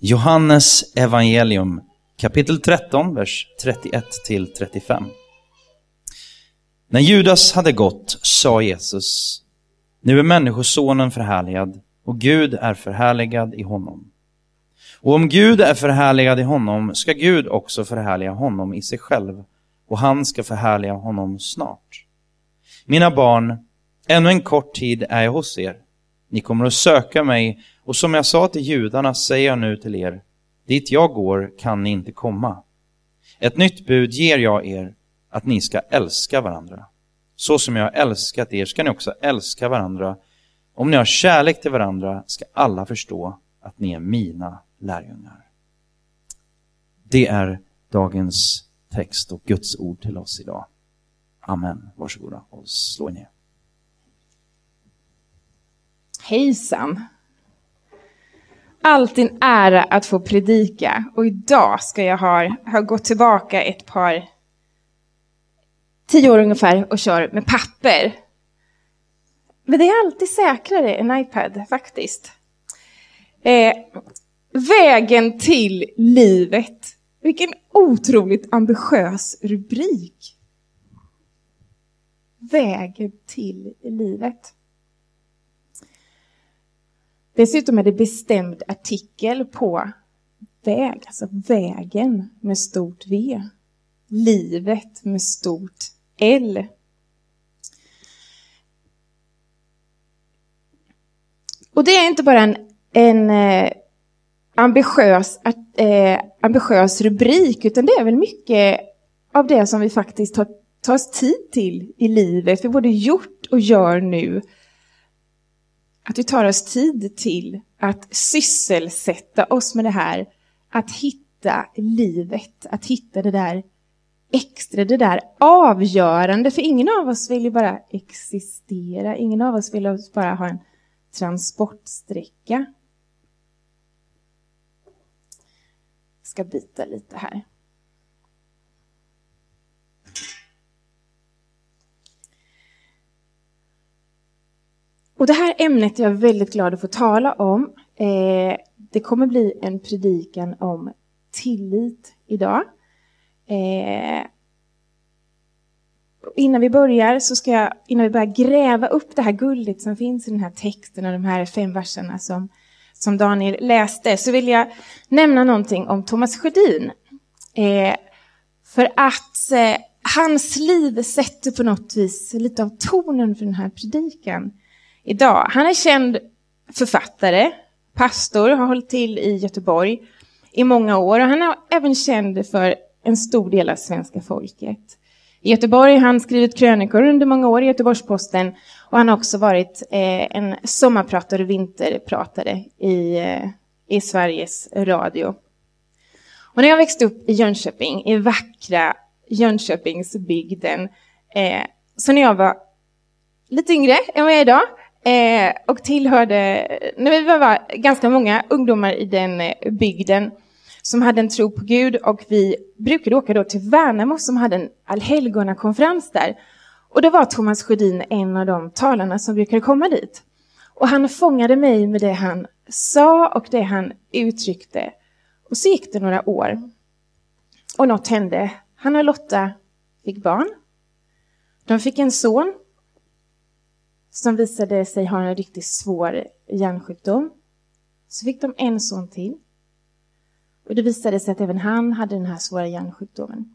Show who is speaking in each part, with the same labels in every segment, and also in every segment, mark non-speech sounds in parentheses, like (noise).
Speaker 1: Johannes evangelium kapitel 13, vers 31 till 35. När Judas hade gått sa Jesus, nu är Människosonen förhärligad och Gud är förhärligad i honom. Och om Gud är förhärligad i honom ska Gud också förhärliga honom i sig själv och han ska förhärliga honom snart. Mina barn, ännu en kort tid är jag hos er. Ni kommer att söka mig och som jag sa till judarna säger jag nu till er, dit jag går kan ni inte komma. Ett nytt bud ger jag er, att ni ska älska varandra. Så som jag har älskat er ska ni också älska varandra. Om ni har kärlek till varandra ska alla förstå att ni är mina lärjungar. Det är dagens text och Guds ord till oss idag. Amen. Varsågoda och slå er ner.
Speaker 2: Hejsan! Alltid en ära att få predika och idag ska jag ha, ha gått tillbaka ett par, tio år ungefär och kör med papper. Men det är alltid säkrare än iPad faktiskt. Eh, vägen till livet. Vilken otroligt ambitiös rubrik. Vägen till livet. Dessutom är det bestämd artikel på väg, alltså vägen med stort V. Livet med stort L. Och det är inte bara en, en eh, ambitiös, eh, ambitiös rubrik, utan det är väl mycket av det som vi faktiskt tar, tar oss tid till i livet. Vi både gjort och gör nu att vi tar oss tid till att sysselsätta oss med det här, att hitta livet, att hitta det där extra, det där avgörande. För ingen av oss vill ju bara existera, ingen av oss vill bara ha en transportsträcka. Jag ska byta lite här. Det här ämnet är jag väldigt glad att få tala om. Eh, det kommer bli en predikan om tillit idag. Eh, innan vi börjar så ska jag, innan vi börjar gräva upp det här guldet som finns i den här texten och de här fem verserna som, som Daniel läste, så vill jag nämna någonting om Thomas Sjödin. Eh, för att eh, hans liv sätter på något vis lite av tonen för den här predikan idag. Han är känd författare, pastor, har hållit till i Göteborg i många år och han är även känd för en stor del av svenska folket. I Göteborg har han skrivit krönikor under många år i Göteborgs-Posten och han har också varit eh, en sommarpratare och vinterpratare i, eh, i Sveriges Radio. Och när jag växte upp i Jönköping, i vackra Jönköpingsbygden, eh, så när jag var lite yngre än vad jag är idag, Eh, och tillhörde, när vi var ganska många ungdomar i den eh, bygden som hade en tro på Gud och vi brukade åka då till Värnamo som hade en allhelgonakonferens där. Och då var Thomas Sjödin en av de talarna som brukade komma dit. Och han fångade mig med det han sa och det han uttryckte. Och så gick det några år. Och något hände. Han och Lotta fick barn. De fick en son som visade sig ha en riktigt svår hjärnsjukdom. Så fick de en son till. Och det visade sig att även han hade den här svåra hjärnsjukdomen.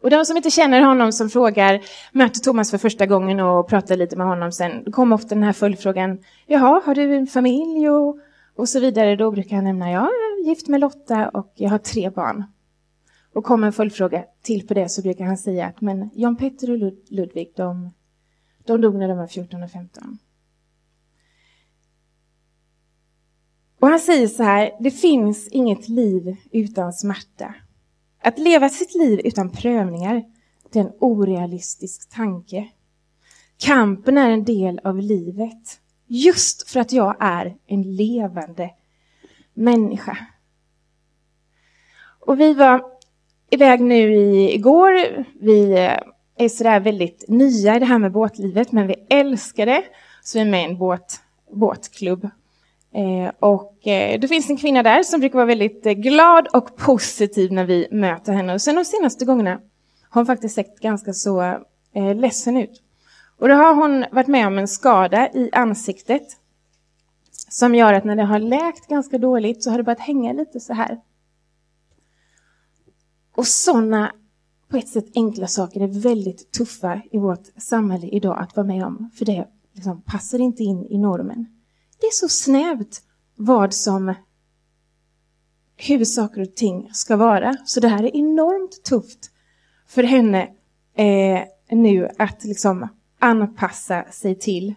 Speaker 2: Och de som inte känner honom som frågar, möter Thomas för första gången och pratar lite med honom sen, då kommer ofta den här följdfrågan, jaha, har du en familj och, och så vidare. Då brukar han nämna, ja, jag är gift med Lotta och jag har tre barn. Och kom en följdfråga till på det så brukar han säga att men Jan Petter och Ludvig, de, de dog när de var 14 och 15. Och han säger så här, det finns inget liv utan smärta. Att leva sitt liv utan prövningar, det är en orealistisk tanke. Kampen är en del av livet, just för att jag är en levande människa. Och vi var iväg nu i, igår. Vi eh, är sådär väldigt nya i det här med båtlivet, men vi älskar det. Så vi är med i en båt, båtklubb. Eh, och eh, det finns en kvinna där som brukar vara väldigt eh, glad och positiv när vi möter henne. Och sen de senaste gångerna har hon faktiskt sett ganska så eh, ledsen ut. Och då har hon varit med om en skada i ansiktet som gör att när det har läkt ganska dåligt så har det börjat hänga lite så här. Och sådana på ett sätt enkla saker är väldigt tuffa i vårt samhälle idag att vara med om, för det liksom passar inte in i normen. Det är så snävt vad som hur saker och ting ska vara. Så det här är enormt tufft för henne eh, nu att liksom anpassa sig till.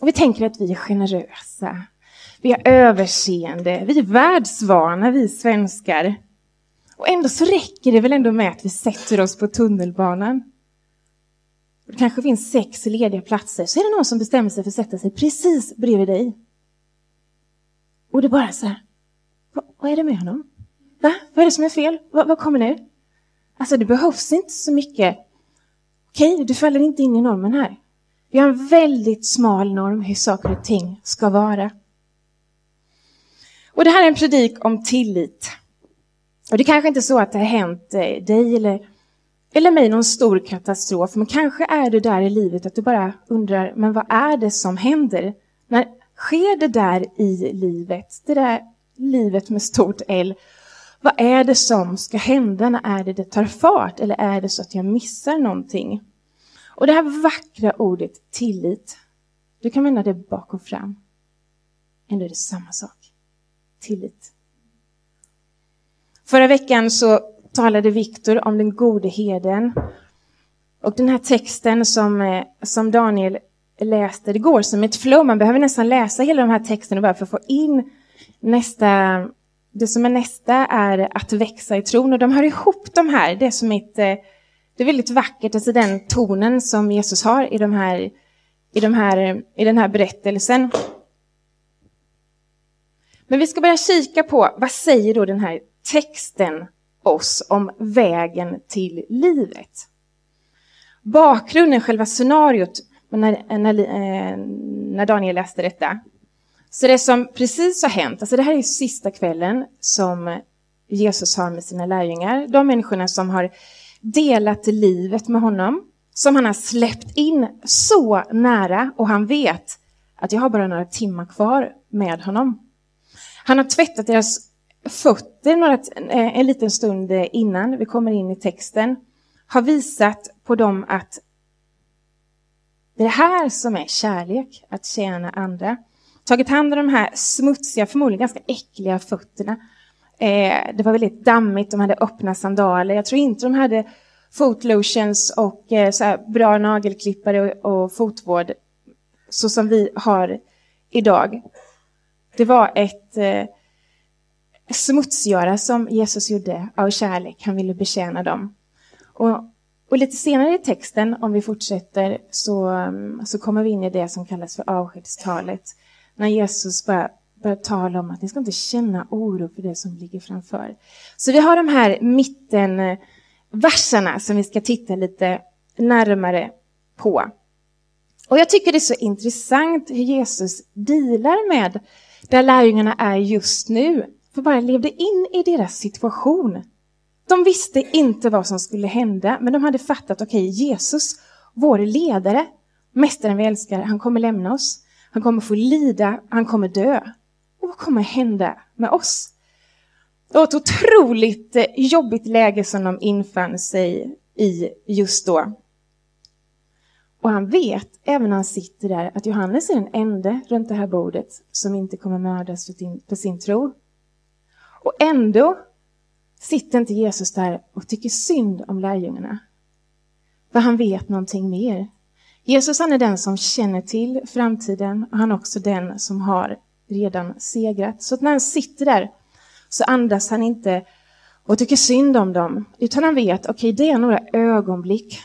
Speaker 2: Och vi tänker att vi är generösa. Vi har överseende. Vi är världsvana, vi svenskar. Och ändå så räcker det väl ändå med att vi sätter oss på tunnelbanan. Det kanske finns sex lediga platser, så är det någon som bestämmer sig för att sätta sig precis bredvid dig. Och det är bara så här, vad, vad är det med honom? Va? Vad är det som är fel? Vad, vad kommer nu? Alltså det behövs inte så mycket. Okej, du faller inte in i normen här. Vi har en väldigt smal norm hur saker och ting ska vara. Och det här är en predik om tillit. Och det kanske inte är så att det har hänt eh, dig eller, eller mig någon stor katastrof, men kanske är du där i livet att du bara undrar, men vad är det som händer? När sker det där i livet, det där livet med stort L, vad är det som ska hända? När är det det tar fart? Eller är det så att jag missar någonting? Och det här vackra ordet tillit, du kan vända det bak och fram. Ändå är det samma sak. Tillit. Förra veckan så talade Viktor om den gode heden. Och den här texten som, eh, som Daniel läste, det går som ett flow. Man behöver nästan läsa hela de här texterna bara för att få in nästa det som är nästa är att växa i tron. Och de hör ihop de här. Det är, som ett, eh, det är väldigt vackert, alltså den tonen som Jesus har i, de här, i, de här, i den här berättelsen. Men vi ska börja kika på vad säger då den här texten oss om vägen till livet. Bakgrunden, själva scenariot, när, eh, när, eh, när Daniel läste detta, så det som precis har hänt, alltså det här är sista kvällen som Jesus har med sina lärjungar. De människorna som har delat livet med honom, som han har släppt in så nära och han vet att jag har bara några timmar kvar med honom. Han har tvättat deras fötter några, eh, en liten stund eh, innan vi kommer in i texten, har visat på dem att det är det här som är kärlek, att tjäna andra tagit hand om de här smutsiga, förmodligen ganska äckliga fötterna. Eh, det var väldigt dammigt, de hade öppna sandaler. Jag tror inte de hade fotlotions och eh, så bra nagelklippare och, och fotvård så som vi har idag. Det var ett eh, smutsgöra som Jesus gjorde av kärlek. Han ville betjäna dem. Och, och lite senare i texten, om vi fortsätter, så, mm, så kommer vi in i det som kallas för avskedstalet när Jesus bara börjar tala om att ni ska inte känna oro för det som ligger framför. Så vi har de här mittenverserna eh, som vi ska titta lite närmare på. Och jag tycker det är så intressant hur Jesus dealar med där lärjungarna är just nu. För bara levde in i deras situation. De visste inte vad som skulle hända, men de hade fattat, okej, okay, Jesus, vår ledare, mästaren vi älskar, han kommer lämna oss. Han kommer få lida, han kommer dö. Och vad kommer hända med oss? Det var ett otroligt eh, jobbigt läge som de infann sig i just då. Och han vet, även när han sitter där, att Johannes är den enda runt det här bordet som inte kommer mördas för sin, för sin tro. Och ändå sitter inte Jesus där och tycker synd om lärjungarna. För han vet någonting mer. Jesus han är den som känner till framtiden och han är också den som har redan segrat. Så att när han sitter där så andas han inte och tycker synd om dem, utan han vet, okej, okay, det är några ögonblick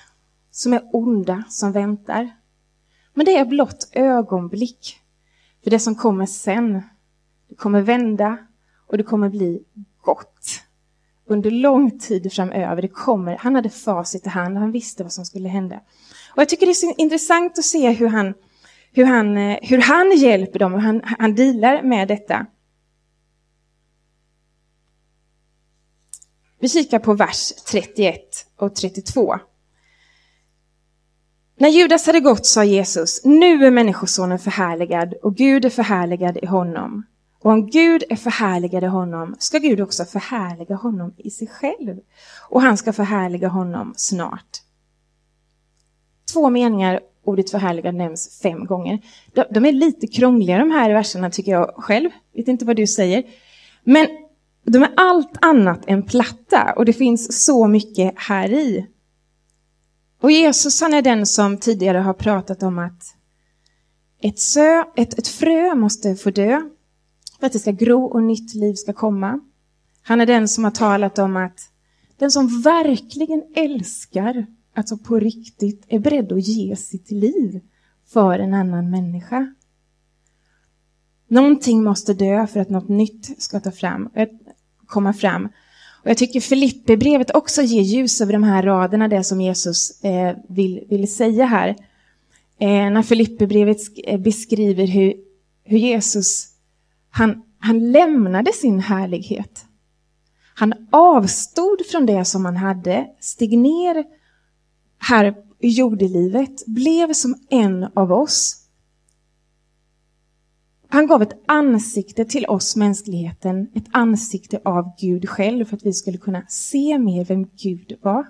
Speaker 2: som är onda som väntar. Men det är blott ögonblick. För det som kommer sen, det kommer vända och det kommer bli gott. Under lång tid framöver, det kommer, han hade facit i hand, han visste vad som skulle hända. Och jag tycker det är så intressant att se hur han hur han, eh, hur han hjälper dem, hur han, han dealar med detta. Vi kikar på vers 31 och 32. När Judas hade gått sa Jesus, nu är Människosonen förhärligad och Gud är förhärligad i honom. Och om Gud är förhärligad i honom ska Gud också förhärliga honom i sig själv. Och han ska förhärliga honom snart. Två meningar, ordet förhärligad nämns fem gånger. De, är lite krångliga de här verserna tycker jag själv. Vet inte vad du säger. Men de är allt annat än platta och det finns så mycket här i. Och Jesus han är den som tidigare har pratat om att ett, sö, ett, ett frö måste få dö för att det ska gro och nytt liv ska komma. Han är den som har talat om att den som verkligen älskar, alltså på riktigt är beredd att ge sitt liv för en annan människa. Någonting måste dö för att något nytt ska ta fram, eh, komma fram. Och jag tycker Filipperbrevet också ger ljus över de här raderna, det som Jesus eh, vill, vill säga här. Eh, när Filipperbrevet eh, beskriver hur, hur Jesus, han, han lämnade sin härlighet. Han avstod från det som han hade, steg ner här i jordelivet, blev som en av oss han gav ett ansikte till oss mänskligheten, ett ansikte av Gud själv för att vi skulle kunna se mer vem Gud var.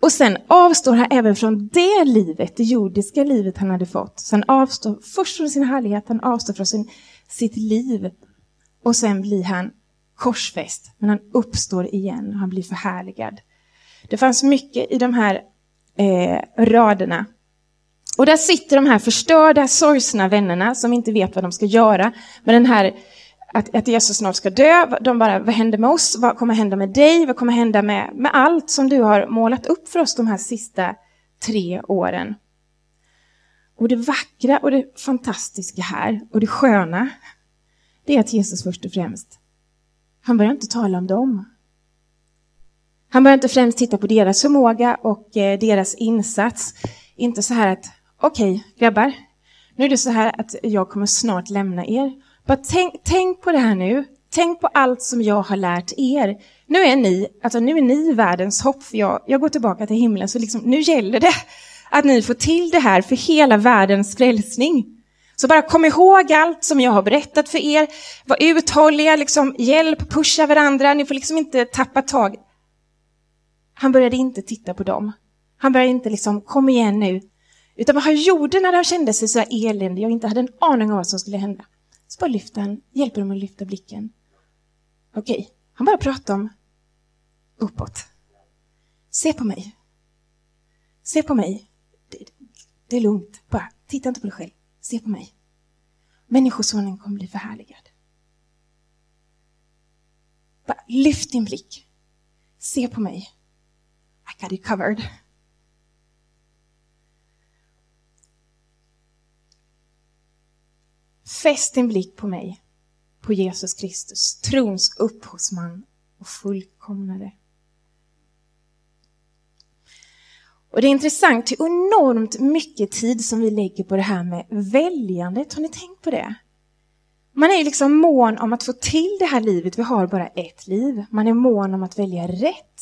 Speaker 2: Och sen avstår han även från det livet, det jordiska livet han hade fått. Så han avstår först från sin härlighet, han avstår från sin, sitt liv. Och sen blir han korsfäst, men han uppstår igen och han blir förhärligad. Det fanns mycket i de här eh, raderna och där sitter de här förstörda, sorgsna vännerna som inte vet vad de ska göra. med den här att, att Jesus snart ska dö. De bara, vad händer med oss? Vad kommer hända med dig? Vad kommer hända med, med allt som du har målat upp för oss de här sista tre åren? Och det vackra och det fantastiska här och det sköna, det är att Jesus först och främst, han börjar inte tala om dem. Han börjar inte främst titta på deras förmåga och eh, deras insats. Inte så här att okej okay, grabbar, nu är det så här att jag kommer snart lämna er. Bara tänk, tänk på det här nu. Tänk på allt som jag har lärt er. Nu är ni, alltså nu är ni världens hopp, för jag, jag går tillbaka till himlen, så liksom, nu gäller det att ni får till det här för hela världens frälsning. Så bara kom ihåg allt som jag har berättat för er. Var uthålliga, liksom, hjälp, pusha varandra. Ni får liksom inte tappa tag. Han började inte titta på dem. Han började inte liksom, kom igen nu, utan vad han gjorde när han kände sig så här eländig och inte hade en aning om vad som skulle hända. Så bara lyfte han, hjälper dem att lyfta blicken. Okej, okay. han bara pratar om uppåt. Se på mig. Se på mig. Det, det är lugnt. Bara titta inte på dig själv. Se på mig. Människosonen kommer bli förhärligad. Bara lyft din blick. Se på mig. I got it covered. Fäst din blick på mig, på Jesus Kristus, trons upphovsman och fullkomnare. Och det är intressant hur enormt mycket tid som vi lägger på det här med väljandet. Har ni tänkt på det? Man är liksom mån om att få till det här livet. Vi har bara ett liv. Man är mån om att välja rätt.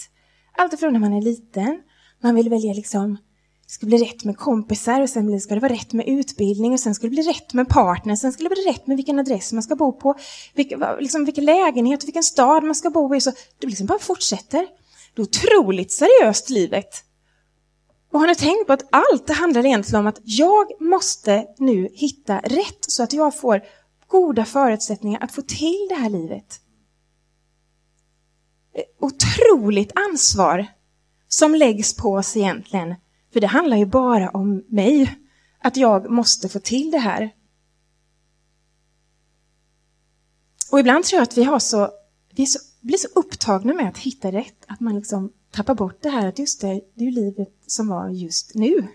Speaker 2: Alltifrån när man är liten. Man vill välja liksom det ska bli rätt med kompisar och sen ska det vara rätt med utbildning och sen ska det bli rätt med partner, sen ska det bli rätt med vilken adress man ska bo på, vilken, liksom, vilken lägenhet och vilken stad man ska bo i. Så det liksom bara fortsätter. Det är otroligt seriöst livet. Och har ni tänkt på att allt det handlar egentligen om att jag måste nu hitta rätt så att jag får goda förutsättningar att få till det här livet. Eh, otroligt ansvar som läggs på oss egentligen för det handlar ju bara om mig, att jag måste få till det här. Och ibland tror jag att vi, har så, vi så, blir så upptagna med att hitta rätt, att man liksom tappar bort det här att just det, det är ju livet som var just nu.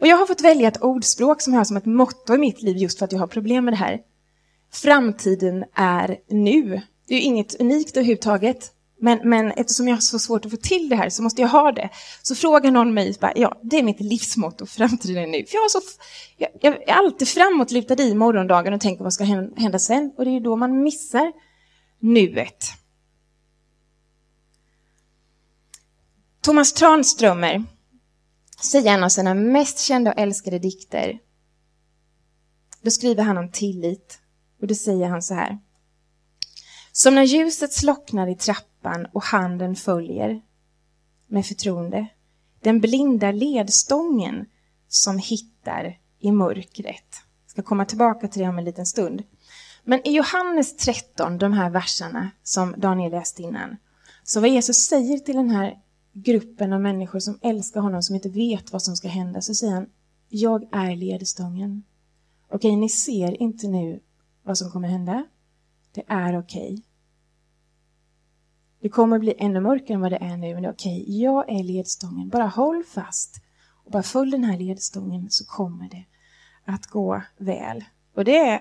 Speaker 2: Och jag har fått välja ett ordspråk som jag har som ett motto i mitt liv just för att jag har problem med det här. Framtiden är nu. Det är ju inget unikt överhuvudtaget. Men, men eftersom jag har så svårt att få till det här så måste jag ha det. Så frågar någon mig, bara, ja, det är mitt livsmotto, framtiden nu. För jag, har så, jag, jag är alltid framåtlutad i morgondagen och tänker vad ska hända sen? Och det är då man missar nuet. Thomas Tranströmer säger en av sina mest kända och älskade dikter. Då skriver han om tillit och då säger han så här. Som när ljuset slocknar i trappan och handen följer med förtroende. Den blinda ledstången som hittar i mörkret. Jag ska komma tillbaka till det om en liten stund. Men i Johannes 13, de här verserna som Daniel läste innan, så vad Jesus säger till den här gruppen av människor som älskar honom, som inte vet vad som ska hända, så säger han, jag är ledstången. Okej, ni ser inte nu vad som kommer hända. Det är okej. Det kommer bli ännu mörkare än vad det är nu, men okej. Okay. Jag är ledstången. Bara håll fast och bara följ den här ledstången så kommer det att gå väl. Och det är,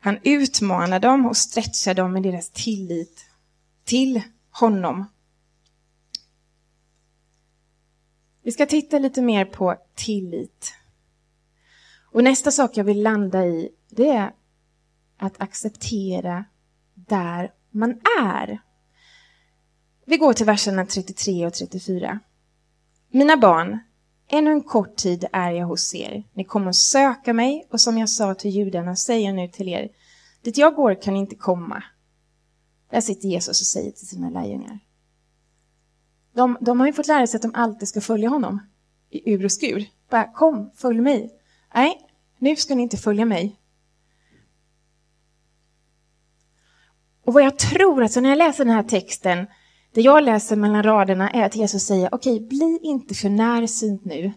Speaker 2: han utmanar dem och stretchar dem med deras tillit till honom. Vi ska titta lite mer på tillit. Och nästa sak jag vill landa i, det är att acceptera där man är. Vi går till verserna 33 och 34. Mina barn, ännu en kort tid är jag hos er. Ni kommer att söka mig och som jag sa till judarna säger jag nu till er, dit jag går kan inte komma. Där sitter Jesus och säger till sina lärjungar. De, de har ju fått lära sig att de alltid ska följa honom i ur och skur. Bara kom, följ mig. Nej, nu ska ni inte följa mig. Och vad jag tror, alltså när jag läser den här texten, det jag läser mellan raderna är att Jesus säger, okej, okay, bli inte för närsynt nu.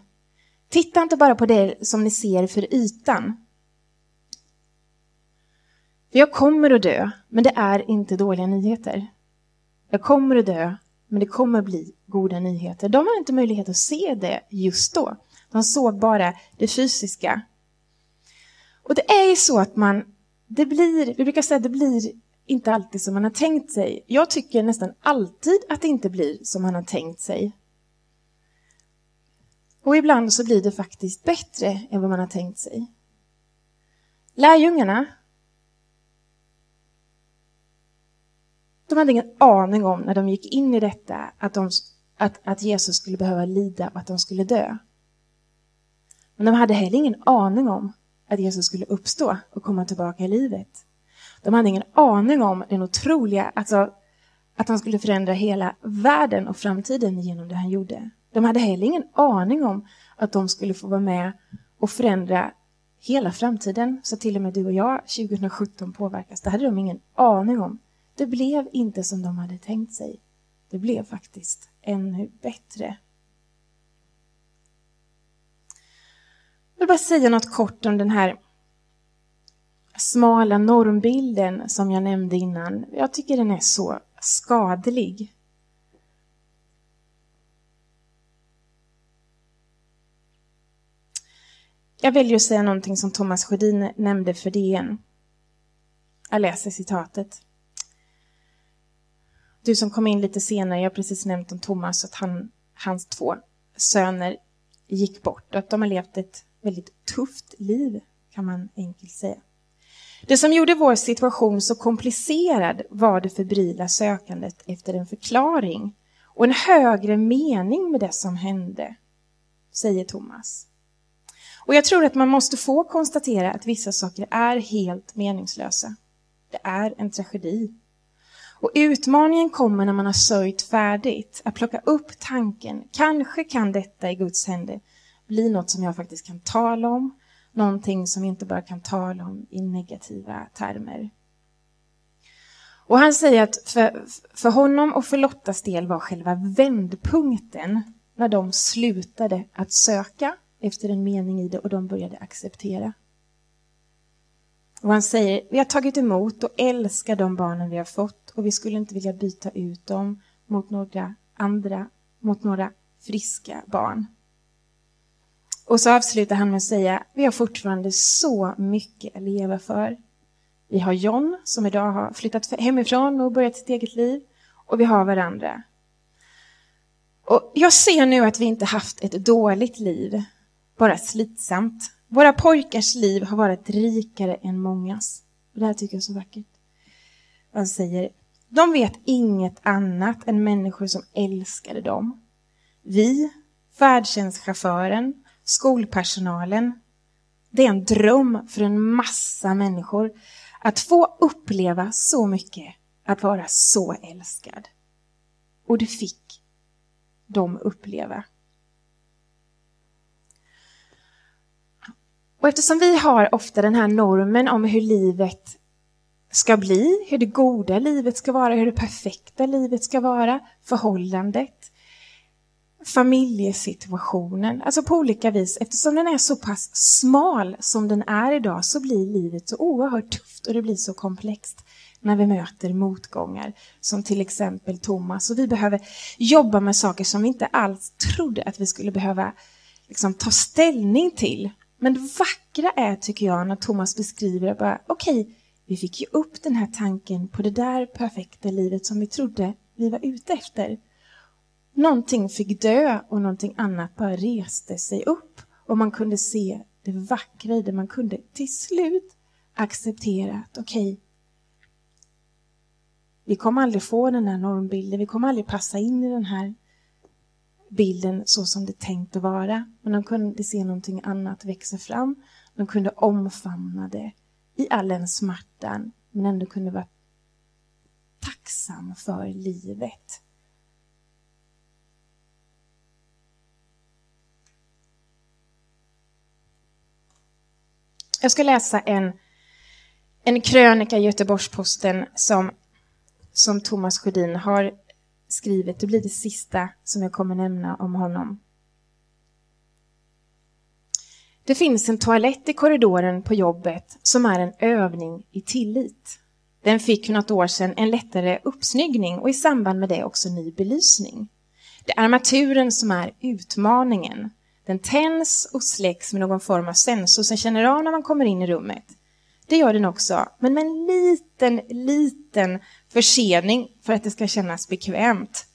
Speaker 2: Titta inte bara på det som ni ser för ytan. För jag kommer att dö, men det är inte dåliga nyheter. Jag kommer att dö, men det kommer att bli goda nyheter. De har inte möjlighet att se det just då. De såg bara det fysiska. Och det är ju så att man, det blir, vi brukar säga att det blir inte alltid som man har tänkt sig. Jag tycker nästan alltid att det inte blir som man har tänkt sig. Och ibland så blir det faktiskt bättre än vad man har tänkt sig. Lärjungarna, de hade ingen aning om när de gick in i detta att, de, att, att Jesus skulle behöva lida och att de skulle dö. Men de hade heller ingen aning om att Jesus skulle uppstå och komma tillbaka i livet. De hade ingen aning om den otroliga, alltså att han skulle förändra hela världen och framtiden genom det han gjorde. De hade heller ingen aning om att de skulle få vara med och förändra hela framtiden, så till och med du och jag 2017 påverkas. Det hade de ingen aning om. Det blev inte som de hade tänkt sig. Det blev faktiskt ännu bättre. Jag vill bara säga något kort om den här smala normbilden som jag nämnde innan. Jag tycker den är så skadlig. Jag väljer att säga någonting som Thomas Sjödin nämnde för DN. Jag läser citatet. Du som kom in lite senare, jag har precis nämnt om Thomas, att han, hans två söner gick bort och att de har levt ett väldigt tufft liv, kan man enkelt säga. Det som gjorde vår situation så komplicerad var det febrila sökandet efter en förklaring och en högre mening med det som hände, säger Thomas. Och jag tror att man måste få konstatera att vissa saker är helt meningslösa. Det är en tragedi. Och utmaningen kommer när man har sörjt färdigt, att plocka upp tanken, kanske kan detta i Guds händer bli något som jag faktiskt kan tala om, någonting som vi inte bara kan tala om i negativa termer. Och han säger att för, för honom och för Lottas del var själva vändpunkten när de slutade att söka efter en mening i det och de började acceptera. Och han säger, vi har tagit emot och älskar de barnen vi har fått och vi skulle inte vilja byta ut dem mot några andra, mot några friska barn. Och så avslutar han med att säga, vi har fortfarande så mycket att leva för. Vi har John som idag har flyttat hemifrån och börjat sitt eget liv. och vi har varandra. Och jag ser nu att vi inte haft ett dåligt liv, bara slitsamt. Våra pojkars liv har varit rikare än mångas. Och det här tycker jag är så vackert. Han säger, de vet inget annat än människor som älskade dem. Vi, färdtjänstchauffören, skolpersonalen. Det är en dröm för en massa människor att få uppleva så mycket, att vara så älskad. Och det fick de uppleva. Och eftersom vi har ofta den här normen om hur livet ska bli, hur det goda livet ska vara, hur det perfekta livet ska vara, förhållandet, familjesituationen, alltså på olika vis. Eftersom den är så pass smal som den är idag så blir livet så oerhört tufft och det blir så komplext när vi möter motgångar, som till exempel Thomas. Och vi behöver jobba med saker som vi inte alls trodde att vi skulle behöva liksom, ta ställning till. Men det vackra är, tycker jag, när Thomas beskriver det bara, okej, okay, vi fick ju upp den här tanken på det där perfekta livet som vi trodde vi var ute efter. Någonting fick dö och någonting annat bara reste sig upp och man kunde se det vackra i det. Man kunde till slut acceptera att okej, okay, vi kommer aldrig få den här normbilden, vi kommer aldrig passa in i den här bilden så som det är tänkt att vara. Men de kunde se någonting annat växa fram. De kunde omfamna det i all den smärtan, men ändå kunde vara tacksam för livet. Jag ska läsa en, en krönika i Göteborgs-Posten som, som Thomas Sjödin har skrivit. Det blir det sista som jag kommer nämna om honom. Det finns en toalett i korridoren på jobbet som är en övning i tillit. Den fick för något år sedan en lättare uppsnyggning och i samband med det också ny belysning. Det är armaturen som är utmaningen. Den tänds och släcks med någon form av sensor som känner av när man kommer in i rummet. Det gör den också, men med en liten, liten försening för att det ska kännas bekvämt.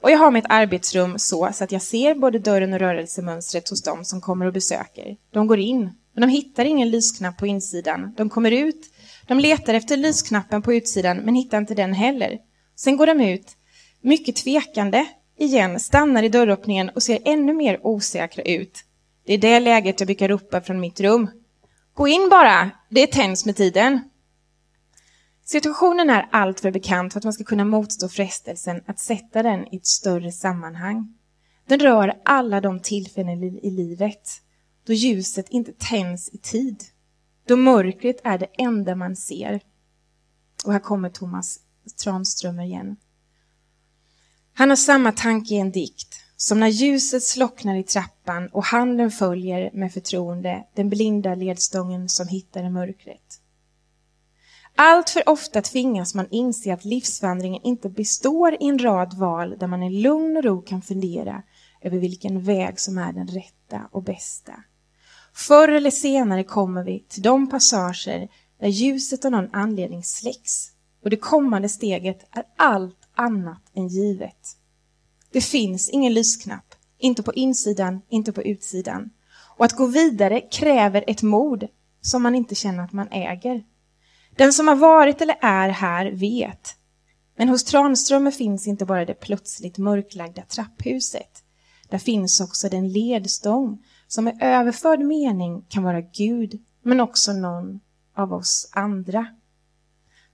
Speaker 2: Och jag har mitt arbetsrum så, så att jag ser både dörren och rörelsemönstret hos dem som kommer och besöker. De går in, men de hittar ingen lysknapp på insidan. De kommer ut, de letar efter lysknappen på utsidan, men hittar inte den heller. Sen går de ut, mycket tvekande, igen, stannar i dörröppningen och ser ännu mer osäkra ut. Det är det läget jag brukar ropa från mitt rum. Gå in bara, det är tänds med tiden. Situationen är alltför bekant för att man ska kunna motstå frestelsen att sätta den i ett större sammanhang. Den rör alla de tillfällen i livet då ljuset inte tänds i tid, då mörkret är det enda man ser. Och här kommer Thomas Tranströmer igen. Han har samma tanke i en dikt, som när ljuset slocknar i trappan och handen följer med förtroende den blinda ledstången som hittar i mörkret. Allt för ofta tvingas man inse att livsvandringen inte består i en rad val där man i lugn och ro kan fundera över vilken väg som är den rätta och bästa. Förr eller senare kommer vi till de passager där ljuset av någon anledning släcks och det kommande steget är allt annat än givet. Det finns ingen lysknapp, inte på insidan, inte på utsidan. Och att gå vidare kräver ett mod som man inte känner att man äger. Den som har varit eller är här vet. Men hos Tranströmer finns inte bara det plötsligt mörklagda trapphuset. Där finns också den ledstång som i överförd mening kan vara Gud, men också någon av oss andra.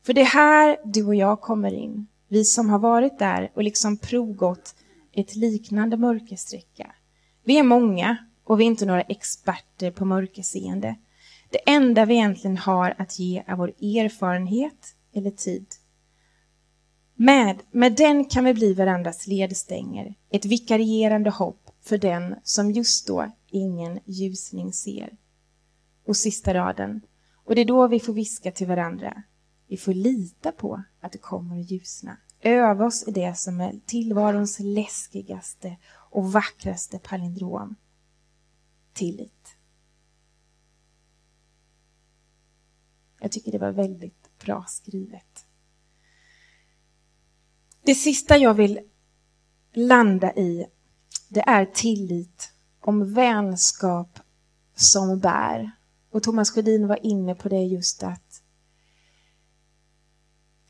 Speaker 2: För det är här du och jag kommer in, vi som har varit där och liksom provgått ett liknande mörkersträcka. Vi är många och vi är inte några experter på mörkerseende. Det enda vi egentligen har att ge är vår erfarenhet eller tid. Med, med den kan vi bli varandras ledstänger, ett vikarierande hopp för den som just då ingen ljusning ser. Och sista raden. Och det är då vi får viska till varandra. Vi får lita på att det kommer att ljusna. Öva oss i det som är tillvarons läskigaste och vackraste palindrom. Tillit. Jag tycker det var väldigt bra skrivet. Det sista jag vill landa i, det är tillit om vänskap som bär. Och Thomas Sjödin var inne på det just att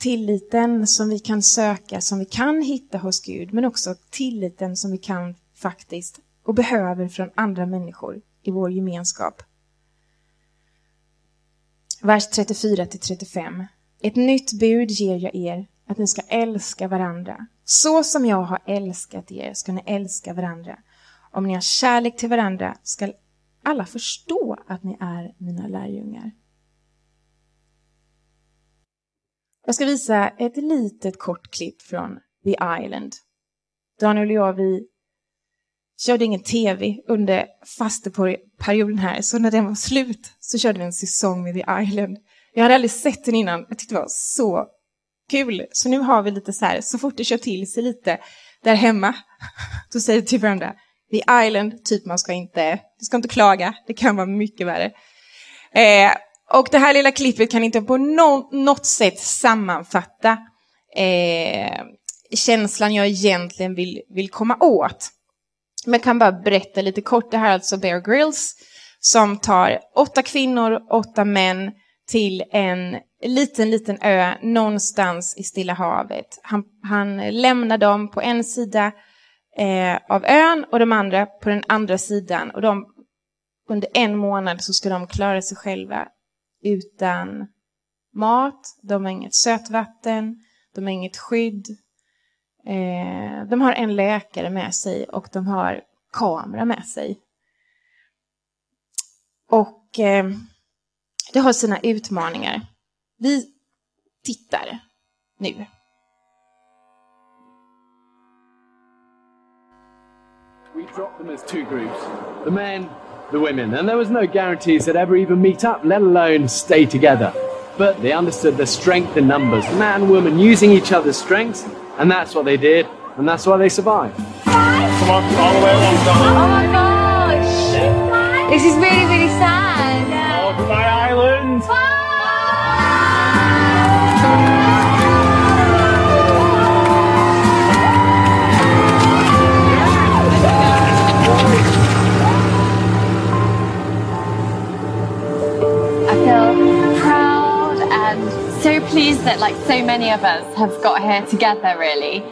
Speaker 2: tilliten som vi kan söka, som vi kan hitta hos Gud, men också tilliten som vi kan faktiskt och behöver från andra människor i vår gemenskap. Vers 34 till 35. Ett nytt bud ger jag er, att ni ska älska varandra. Så som jag har älskat er ska ni älska varandra. Om ni har kärlek till varandra ska alla förstå att ni är mina lärjungar. Jag ska visa ett litet kort klipp från The Island. Daniel och jag, vi körde ingen tv under fasteperioden här, så när den var slut så körde vi en säsong med The Island. Jag hade aldrig sett den innan, jag tyckte det var så kul. Så nu har vi lite så här, så fort det kör till sig lite där hemma, (laughs) då säger vi till varandra, The Island, typ man ska inte, du ska inte klaga, det kan vara mycket värre. Eh, och det här lilla klippet kan inte på no något sätt sammanfatta eh, känslan jag egentligen vill, vill komma åt. Men jag kan bara berätta lite kort, det här är alltså Bear Grylls som tar åtta kvinnor, åtta män till en liten, liten ö någonstans i Stilla havet. Han, han lämnar dem på en sida eh, av ön och de andra på den andra sidan. Och de, under en månad så ska de klara sig själva utan mat, de har inget sötvatten, de har inget skydd. Eh, de har en läkare med sig och de har kamera med sig. Och eh, det har sina utmaningar. Vi tittar nu.
Speaker 3: We dropped them as two groups the men, the women, and there was no guarantees they'd ever even meet up, let alone stay together. But they understood the strength in numbers, man and woman using each other's strengths, and that's what they did, and that's why they survived.
Speaker 4: Come on, all the way along,
Speaker 5: Oh my gosh! This is really, really so pleased that like so many of us have got here together really.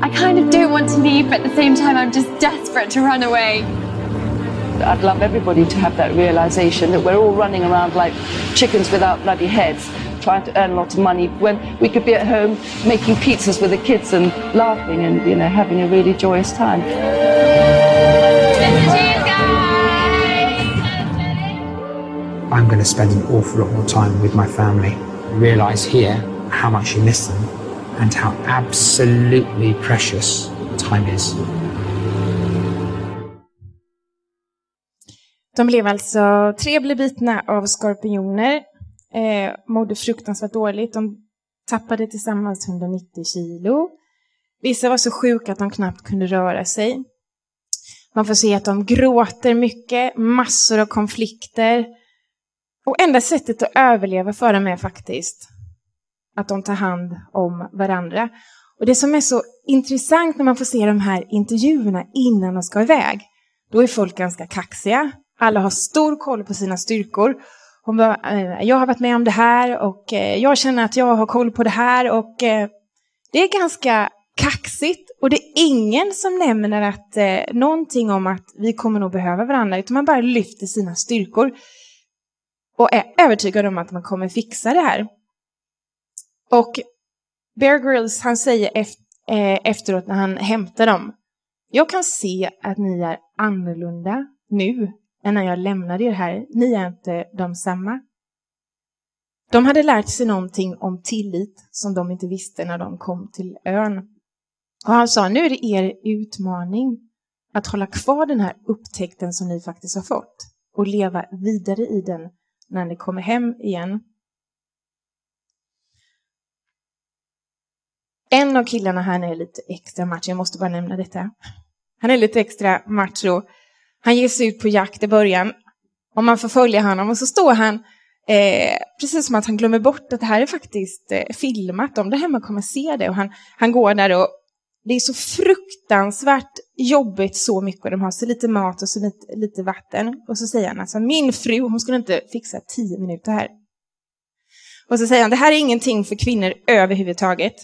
Speaker 5: I kind of don't want to leave but at the same time I'm just desperate to run away.
Speaker 6: I'd love everybody to have that realization that we're all running around like chickens without bloody heads, trying to earn lots of money when we could be at home making pizzas with the kids and laughing and you know having a really joyous time.
Speaker 7: I'm going to spend an awful lot more time with my family. Realize here how much you miss them and how absolutely precious time is.
Speaker 2: De blev alltså, tre blev bitna av skorpioner, eh, mådde fruktansvärt dåligt. De tappade tillsammans 190 kilo. Vissa var så sjuka att de knappt kunde röra sig. Man får se att de gråter mycket, massor av konflikter. Och enda sättet att överleva för dem är faktiskt att de tar hand om varandra. Och det som är så intressant när man får se de här intervjuerna innan de ska iväg, då är folk ganska kaxiga. Alla har stor koll på sina styrkor. Hon bara, eh, jag har varit med om det här och eh, jag känner att jag har koll på det här och eh, det är ganska kaxigt och det är ingen som nämner att eh, någonting om att vi kommer nog behöva varandra utan man bara lyfter sina styrkor och är övertygad om att man kommer fixa det här. Och Bear Grylls, han säger eh, efteråt när han hämtar dem, jag kan se att ni är annorlunda nu än när jag lämnade er här. Ni är inte de samma. De hade lärt sig någonting om tillit som de inte visste när de kom till ön. Och han sa, nu är det er utmaning att hålla kvar den här upptäckten som ni faktiskt har fått och leva vidare i den när ni kommer hem igen. En av killarna här är lite extra macho, jag måste bara nämna detta. Han är lite extra macho. Han ger sig ut på jakt i början och man får följa honom och så står han Eh, precis som att han glömmer bort att det här är faktiskt eh, filmat. De där hemma kommer se det. Och han, han går där och det är så fruktansvärt jobbigt så mycket. Och de har så lite mat och så lite, lite vatten. Och så säger han alltså, min fru, hon skulle inte fixa tio minuter här. Och så säger han, det här är ingenting för kvinnor överhuvudtaget.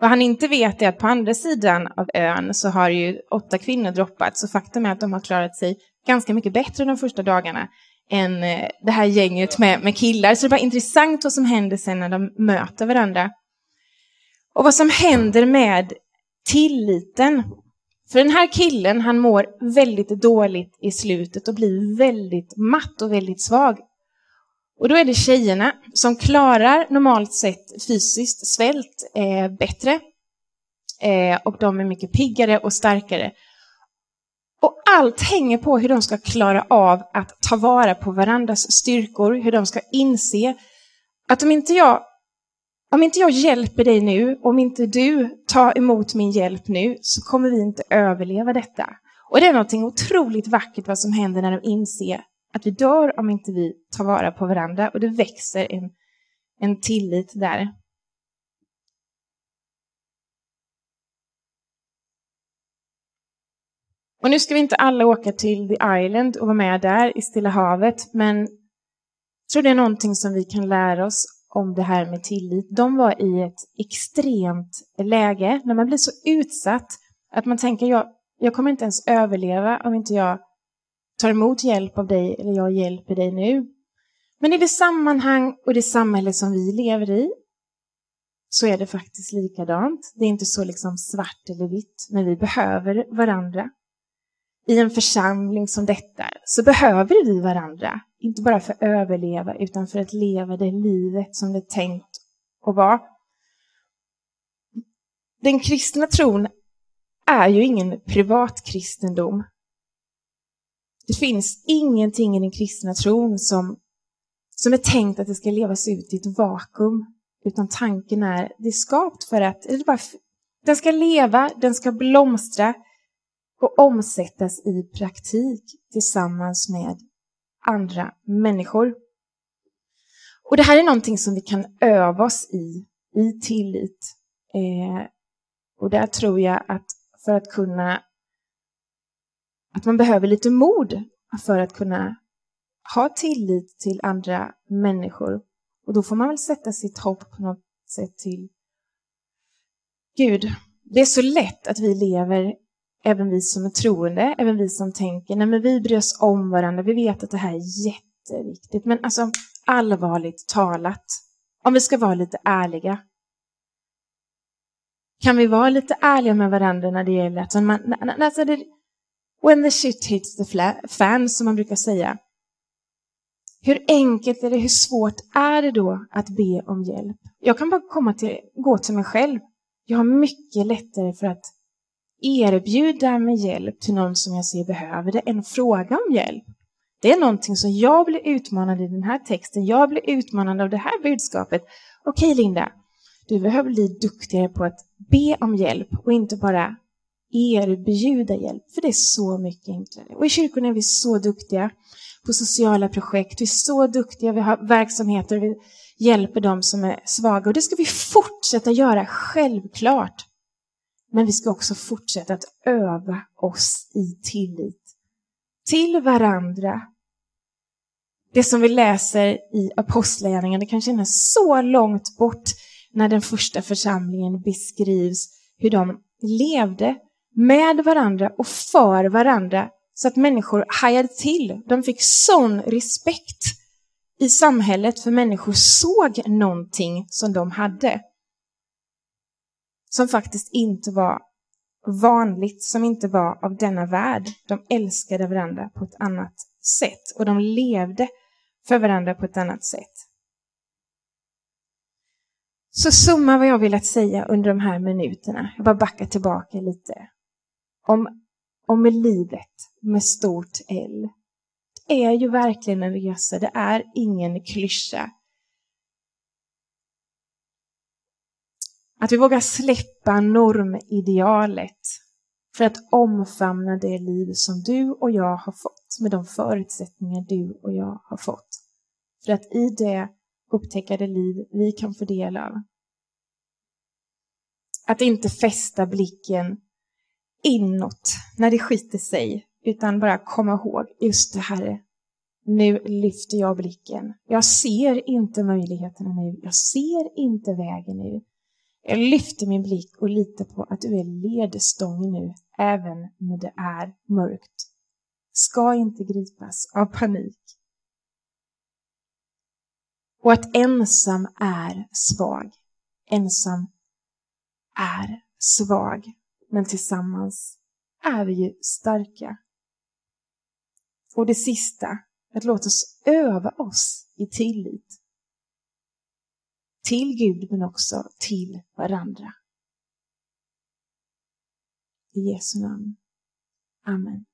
Speaker 2: Vad han inte vet är att på andra sidan av ön så har ju åtta kvinnor droppat. Så faktum är att de har klarat sig ganska mycket bättre de första dagarna än eh, det här gänget med, med killar. Så det var intressant vad som händer sen när de möter varandra. Och vad som händer med tilliten. För den här killen, han mår väldigt dåligt i slutet och blir väldigt matt och väldigt svag. Och då är det tjejerna som klarar normalt sett fysiskt svält eh, bättre. Eh, och de är mycket piggare och starkare. Och allt hänger på hur de ska klara av att ta vara på varandras styrkor, hur de ska inse att om inte jag, om inte jag hjälper dig nu, om inte du tar emot min hjälp nu, så kommer vi inte överleva detta. Och det är något otroligt vackert vad som händer när de inser att vi dör om inte vi tar vara på varandra och det växer en, en tillit där. Och nu ska vi inte alla åka till The Island och vara med där i Stilla havet, men jag tror det är någonting som vi kan lära oss om det här med tillit. De var i ett extremt läge, när man blir så utsatt att man tänker jag, jag kommer inte ens överleva om inte jag tar emot hjälp av dig eller jag hjälper dig nu. Men i det sammanhang och det samhälle som vi lever i så är det faktiskt likadant. Det är inte så liksom svart eller vitt, men vi behöver varandra. I en församling som detta så behöver vi varandra, inte bara för att överleva utan för att leva det livet som det är tänkt att vara. Den kristna tron är ju ingen privatkristendom det finns ingenting i den kristna tron som, som är tänkt att det ska levas ut i ett vakuum. Utan tanken är, det är skapt för att eller bara, den ska leva, den ska blomstra och omsättas i praktik tillsammans med andra människor. Och det här är någonting som vi kan öva oss i, i tillit. Eh, och där tror jag att för att kunna att man behöver lite mod för att kunna ha tillit till andra människor. Och då får man väl sätta sitt hopp på något sätt till Gud. Det är så lätt att vi lever, även vi som är troende, även vi som tänker, nej men vi bryr oss om varandra, vi vet att det här är jätteviktigt. Men alltså allvarligt talat, om vi ska vara lite ärliga, kan vi vara lite ärliga med varandra när det gäller att man, alltså det, When the shit hits the fan, som man brukar säga. Hur enkelt är det, hur svårt är det då att be om hjälp? Jag kan bara komma till, gå till mig själv. Jag har mycket lättare för att erbjuda mig hjälp till någon som jag ser behöver det än fråga om hjälp. Det är någonting som jag blir utmanad i den här texten. Jag blir utmanad av det här budskapet. Okej, Linda, du behöver bli duktigare på att be om hjälp och inte bara erbjuda hjälp, för det är så mycket enklare. Och i kyrkorna är vi så duktiga på sociala projekt, vi är så duktiga, vi har verksamheter, vi hjälper de som är svaga och det ska vi fortsätta göra, självklart. Men vi ska också fortsätta att öva oss i tillit till varandra. Det som vi läser i Apostlagärningarna kan kännas så långt bort när den första församlingen beskrivs hur de levde med varandra och för varandra så att människor hajade till. De fick sån respekt i samhället för människor såg någonting som de hade. Som faktiskt inte var vanligt, som inte var av denna värld. De älskade varandra på ett annat sätt och de levde för varandra på ett annat sätt. Så summa vad jag velat säga under de här minuterna. Jag bara backar tillbaka lite om, om livet med stort L. Det är ju verkligen en resa, det är ingen klyscha. Att vi vågar släppa normidealet för att omfamna det liv som du och jag har fått med de förutsättningar du och jag har fått. För att i det upptäcka det liv vi kan få del av. Att inte fästa blicken inåt när det skiter sig, utan bara komma ihåg, just det här, nu lyfter jag blicken. Jag ser inte möjligheterna nu, jag ser inte vägen nu. Jag lyfter min blick och litar på att du är ledstång nu, även när det är mörkt. Ska inte gripas av panik. Och att ensam är svag. Ensam är svag, men tillsammans är vi ju starka. Och det sista, att låta oss öva oss i tillit. Till Gud men också till varandra. I Jesu namn. Amen.